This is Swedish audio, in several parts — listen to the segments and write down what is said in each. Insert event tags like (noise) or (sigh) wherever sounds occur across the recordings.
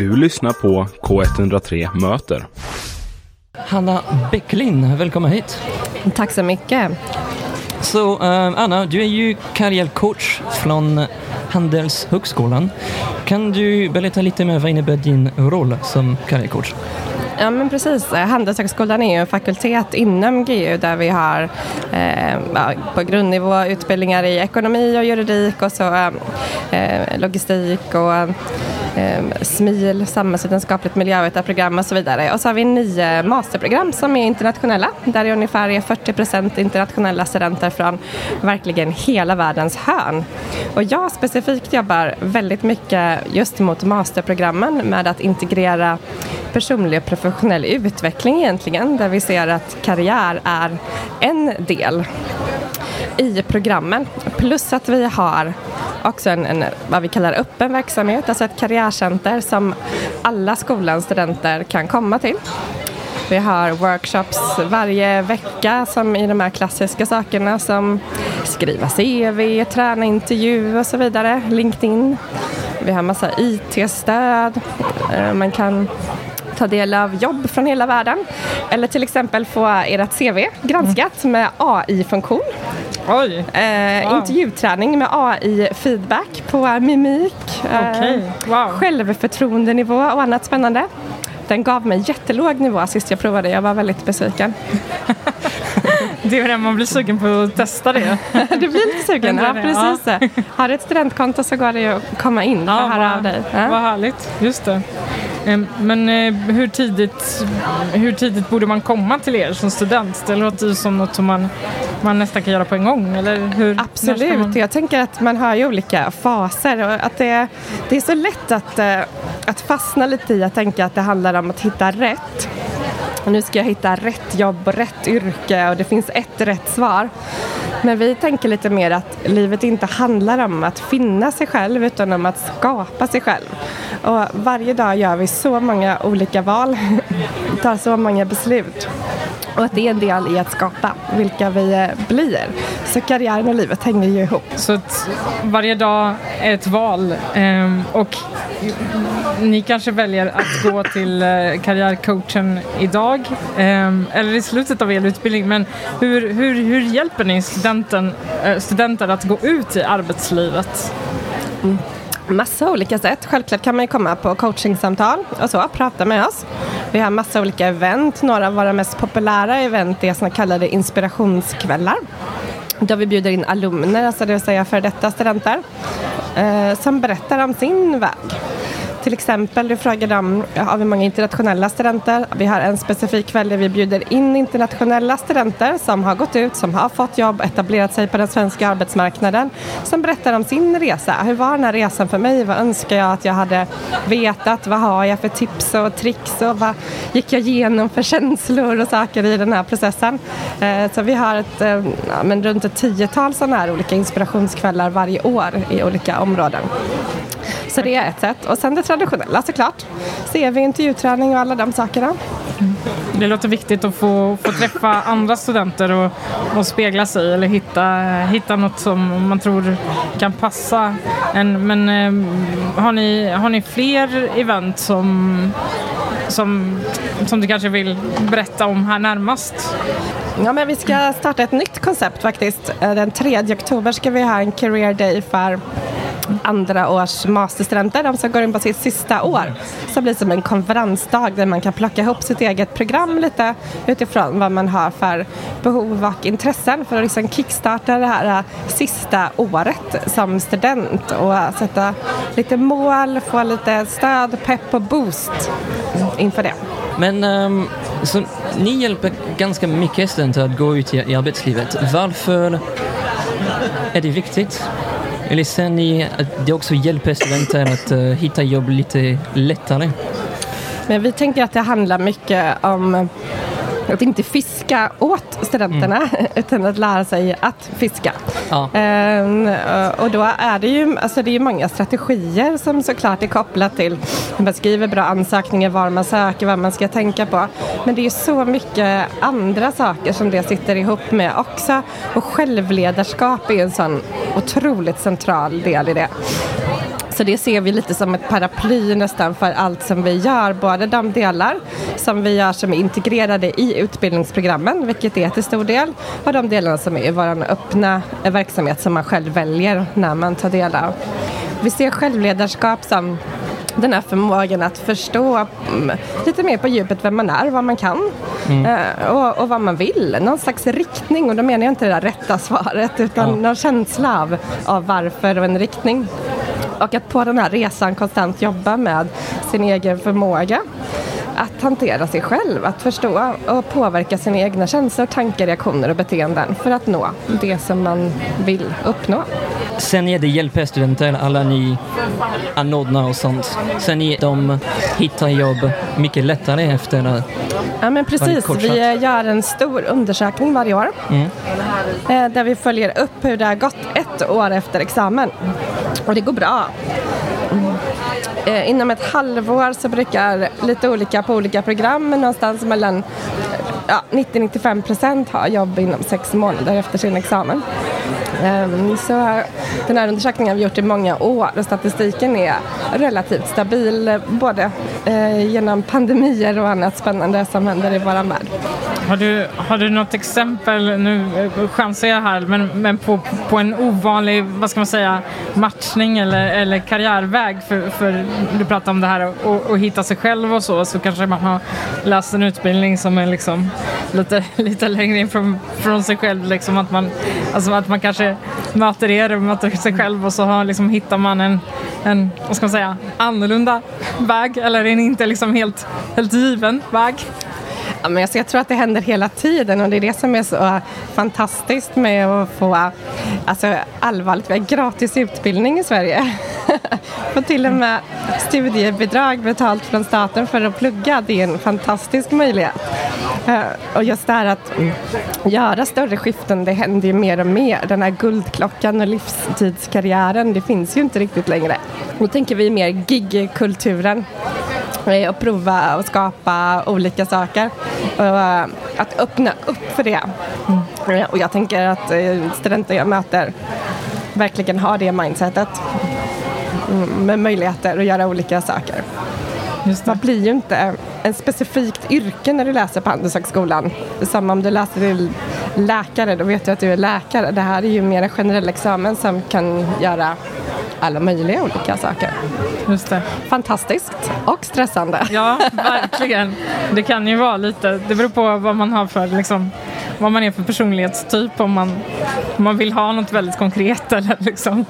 Du lyssnar på K103 Möter. Hanna Bäcklin, välkommen hit. Tack så mycket. Så uh, Anna, du är ju karriärcoach från Handelshögskolan. Kan du berätta lite mer vad innebär din roll som karriärcoach? Ja men precis, Handelshögskolan är ju en fakultet inom GU där vi har eh, på grundnivå utbildningar i ekonomi och juridik och så eh, logistik och eh, SMIL, samhällsvetenskapligt miljövetarprogram och så vidare. Och så har vi nio masterprogram som är internationella där det ungefär är 40 procent internationella studenter från verkligen hela världens hörn. Och jag specifikt jobbar väldigt mycket just mot masterprogrammen med att integrera personlig och professionell utveckling egentligen där vi ser att karriär är en del i programmen. Plus att vi har också en, en, vad vi kallar öppen verksamhet, alltså ett karriärcenter som alla skolans studenter kan komma till. Vi har workshops varje vecka som i de här klassiska sakerna som skriva CV, träna intervju och så vidare, LinkedIn. Vi har massa IT-stöd, eh, man kan ta del av jobb från hela världen. Eller till exempel få ert CV granskat med AI-funktion. Oj! Eh, wow. Intervjuträning med AI-feedback på mimik, okay. eh, wow. självförtroendenivå och annat spännande. Den gav mig jättelåg nivå sist jag provade, jag var väldigt besviken. (laughs) det är när man blir sugen på att testa det. (laughs) du blir lite sugen, ja precis. Ja. Har du ett studentkonto så går det ju att komma in och höra av dig. Ja. Vad härligt, just det. Men eh, hur tidigt, hur tidigt borde man komma till er som student? Det låter ju som något som man, man nästan kan göra på en gång. Eller hur, Absolut, man... jag tänker att man har ju olika faser och att det, det är så lätt att, eh, att fastna lite i att tänka att det handlar om att hitta rätt. Och nu ska jag hitta rätt jobb och rätt yrke och det finns ett rätt svar. Men vi tänker lite mer att livet inte handlar om att finna sig själv utan om att skapa sig själv. Och varje dag gör vi så många olika val, (laughs) tar så många beslut. Och att det är en del i att skapa vilka vi eh, blir. Så karriären och livet hänger ju ihop. Så varje dag är ett val ehm, och ni kanske väljer att gå till eh, karriärcoachen idag ehm, eller i slutet av er utbildning. Men hur, hur, hur hjälper ni studenten, eh, studenter att gå ut i arbetslivet? Mm massa olika sätt. Självklart kan man ju komma på coachingsamtal och så, prata med oss. Vi har massa olika event. Några av våra mest populära event är såna kallade inspirationskvällar. då vi bjuder in alumner, alltså det vill säga för detta studenter, eh, som berättar om sin väg. Till exempel, du frågade om, har vi många internationella studenter? Vi har en specifik kväll där vi bjuder in internationella studenter som har gått ut, som har fått jobb, etablerat sig på den svenska arbetsmarknaden, som berättar om sin resa. Hur var den här resan för mig? Vad önskar jag att jag hade vetat? Vad har jag för tips och tricks? Och vad gick jag igenom för känslor och saker i den här processen? Eh, så vi har ett, eh, ja, men runt ett tiotal sådana här olika inspirationskvällar varje år i olika områden. Så det är ett sätt. Och sen det traditionella såklart. CV, intervjuträning och alla de sakerna. Det låter viktigt att få, få träffa andra studenter och, och spegla sig eller hitta, hitta något som man tror kan passa en. Men eh, har, ni, har ni fler event som, som, som du kanske vill berätta om här närmast? Ja, men vi ska starta ett nytt koncept faktiskt. Eh, den 3 oktober ska vi ha en career day för andra års masterstudenter, de som går in på sitt sista år. Så blir det som en konferensdag där man kan plocka ihop sitt eget program lite utifrån vad man har för behov och intressen för att liksom kickstarta det här eh, sista året som student och sätta lite mål, få lite stöd, pepp och boost inför det. Men um, så ni hjälper ganska mycket studenter att gå ut i, i arbetslivet. Varför är det viktigt? Eller ser ni att det också hjälper studenter att hitta jobb lite lättare? Men vi tänker att det handlar mycket om att inte fiska åt studenterna mm. utan att lära sig att fiska. Ja. Ehm, och då är det ju alltså det är många strategier som såklart är kopplat till hur man skriver bra ansökningar, var man söker, vad man ska tänka på. Men det är så mycket andra saker som det sitter ihop med också. Och självledarskap är en sån otroligt central del i det. Så det ser vi lite som ett paraply nästan för allt som vi gör. Både de delar som vi gör som är integrerade i utbildningsprogrammen, vilket är till stor del, och de delarna som är vår öppna verksamhet som man själv väljer när man tar del av. Vi ser självledarskap som den här förmågan att förstå mm, lite mer på djupet vem man är, vad man kan eh, och, och vad man vill. Någon slags riktning och då menar jag inte det där rätta svaret utan någon känsla av, av varför och en riktning. Och att på den här resan konstant jobba med sin egen förmåga att hantera sig själv, att förstå och påverka sina egna känslor, tankar, reaktioner och beteenden för att nå det som man vill uppnå. Sen är det hjälpstudenter, alla ni anordnare och sånt. Sen är de hittar jobb mycket lättare efter Ja men precis, vi gör en stor undersökning varje år eh, där vi följer upp hur det har gått ett år efter examen. Och det går bra. Mm. Eh, Inom ett halvår så brukar lite olika på olika program men någonstans mellan ja, 90-95 procent har jobb inom sex månader efter sin examen. Ehm, så den här undersökningen har vi gjort i många år och statistiken är relativt stabil både eh, genom pandemier och annat spännande som händer i vår värld. Har du, har du något exempel, nu eh, chansar jag här, men, men på, på en ovanlig, vad ska man säga, matchning eller, eller karriärväg för, för du pratar om det här och, och hitta sig själv och så, så kanske man har läst en utbildning som är liksom lite, (laughs) lite längre in från, från sig själv, liksom att man, alltså att man kanske möter er och möter sig själv och så har, liksom, hittar man en, en, vad ska man säga, annorlunda väg eller en inte liksom helt, helt given väg. Ja, men alltså, jag tror att det händer hela tiden och det är det som är så fantastiskt med att få alltså, allvarligt, vi har gratis utbildning i Sverige. (laughs) och till och med studiebidrag betalt från staten för att plugga, det är en fantastisk möjlighet. Eh, Och just det här att göra större skiften, det händer ju mer och mer. Den här guldklockan och livstidskarriären, det finns ju inte riktigt längre. Då tänker vi mer gigkulturen eh, och prova och skapa olika saker. Och eh, att öppna upp för det. Eh, Och jag tänker att studenter jag möter verkligen har det mindsetet. Mm, Med möjligheter att göra olika saker. Just Man blir ju inte en specifikt yrke när du läser på Handelshögskolan. Som om du läser till läkare, då vet du att du är läkare. Det här är ju mer en generell examen som kan göra alla möjliga olika saker. Just det. Fantastiskt och stressande. Ja, verkligen. Det kan ju vara lite, det beror på vad man har för, liksom, vad man är för personlighetstyp. Om man, om man vill ha något väldigt konkret (laughs) eller liksom.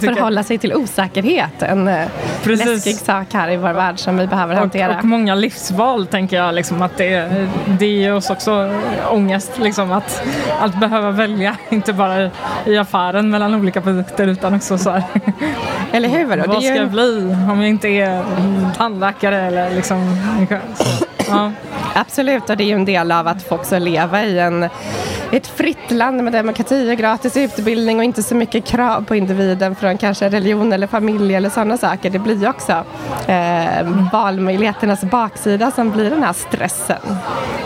Förhålla sig till osäkerhet, en eh, Precis. läskig sak här i vår värld som vi behöver hantera. och, och många livsval tänker jag liksom att det, det ger oss också ångest liksom att, att behöva välja, (laughs) inte bara i, affären mellan olika produkter utan också så här. Eller hur? Vad ska ju jag bli om jag inte är tandläkare eller liksom så. Ja. absolut, och det är ju en del av att få också leva i en ett fritt land med demokrati och gratis utbildning och inte så mycket krav på individen från kanske religion eller familj eller sådana saker. Det blir ju också eh, valmöjligheternas baksida som blir den här stressen.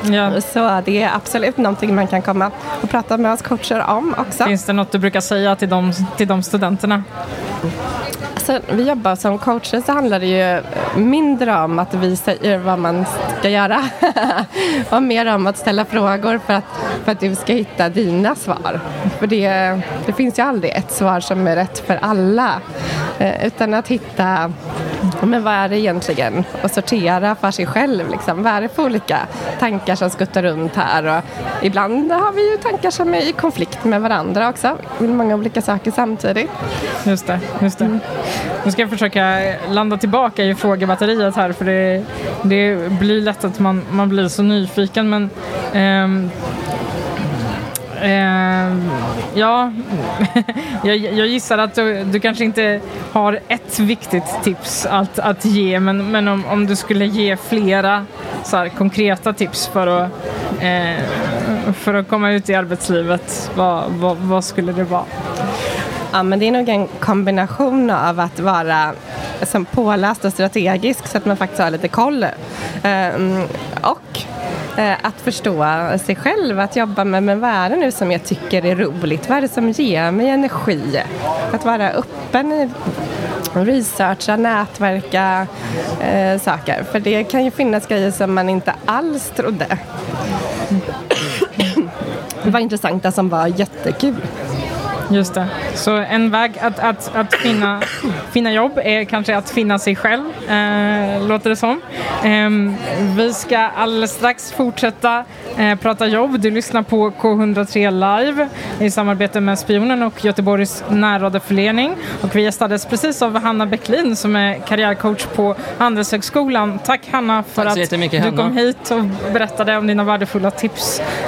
Ja. Så det är absolut någonting man kan komma och prata med oss coacher om också. Finns det något du brukar säga till de, till de studenterna? Sen vi jobbar som coacher så handlar det ju mindre om att vi säger vad man ska göra (laughs) och mer om att ställa frågor för att, för att du ska hitta dina svar. För det, det finns ju aldrig ett svar som är rätt för alla eh, utan att hitta men vad är det egentligen och sortera för sig själv. Liksom. Vad är det för olika tankar som skuttar runt här? Och ibland har vi ju tankar som är i konflikt med varandra också. Vill många olika saker samtidigt. Just det, just det. Nu ska jag försöka landa tillbaka i frågebatteriet här för det, det blir lätt att man, man blir så nyfiken men ehm, Eh, ja, (laughs) jag, jag gissar att du, du kanske inte har ett viktigt tips att, att ge men, men om, om du skulle ge flera så här, konkreta tips för att, eh, för att komma ut i arbetslivet, vad, vad, vad skulle det vara? Ja, men det är nog en kombination av att vara som påläst och strategisk så att man faktiskt har lite koll. Eh, och Eh, att förstå sig själv, att jobba med, men vad är det nu som jag tycker är roligt? Vad är det som ger mig energi? Att vara öppen i researcha, nätverka eh, saker. För det kan ju finnas grejer som man inte alls trodde. Det var intressanta som var jättekul. Just det. Så en väg att, att, att finna, finna jobb är kanske att finna sig själv, eh, låter det som. Eh, vi ska alldeles strax fortsätta eh, prata jobb. Du lyssnar på K103 Live i samarbete med Spionen och Göteborgs närradioförening. Och vi gästades precis av Hanna Bäcklin som är karriärcoach på Handelshögskolan. Tack Hanna för Tack att du Hanna. kom hit och berättade om dina värdefulla tips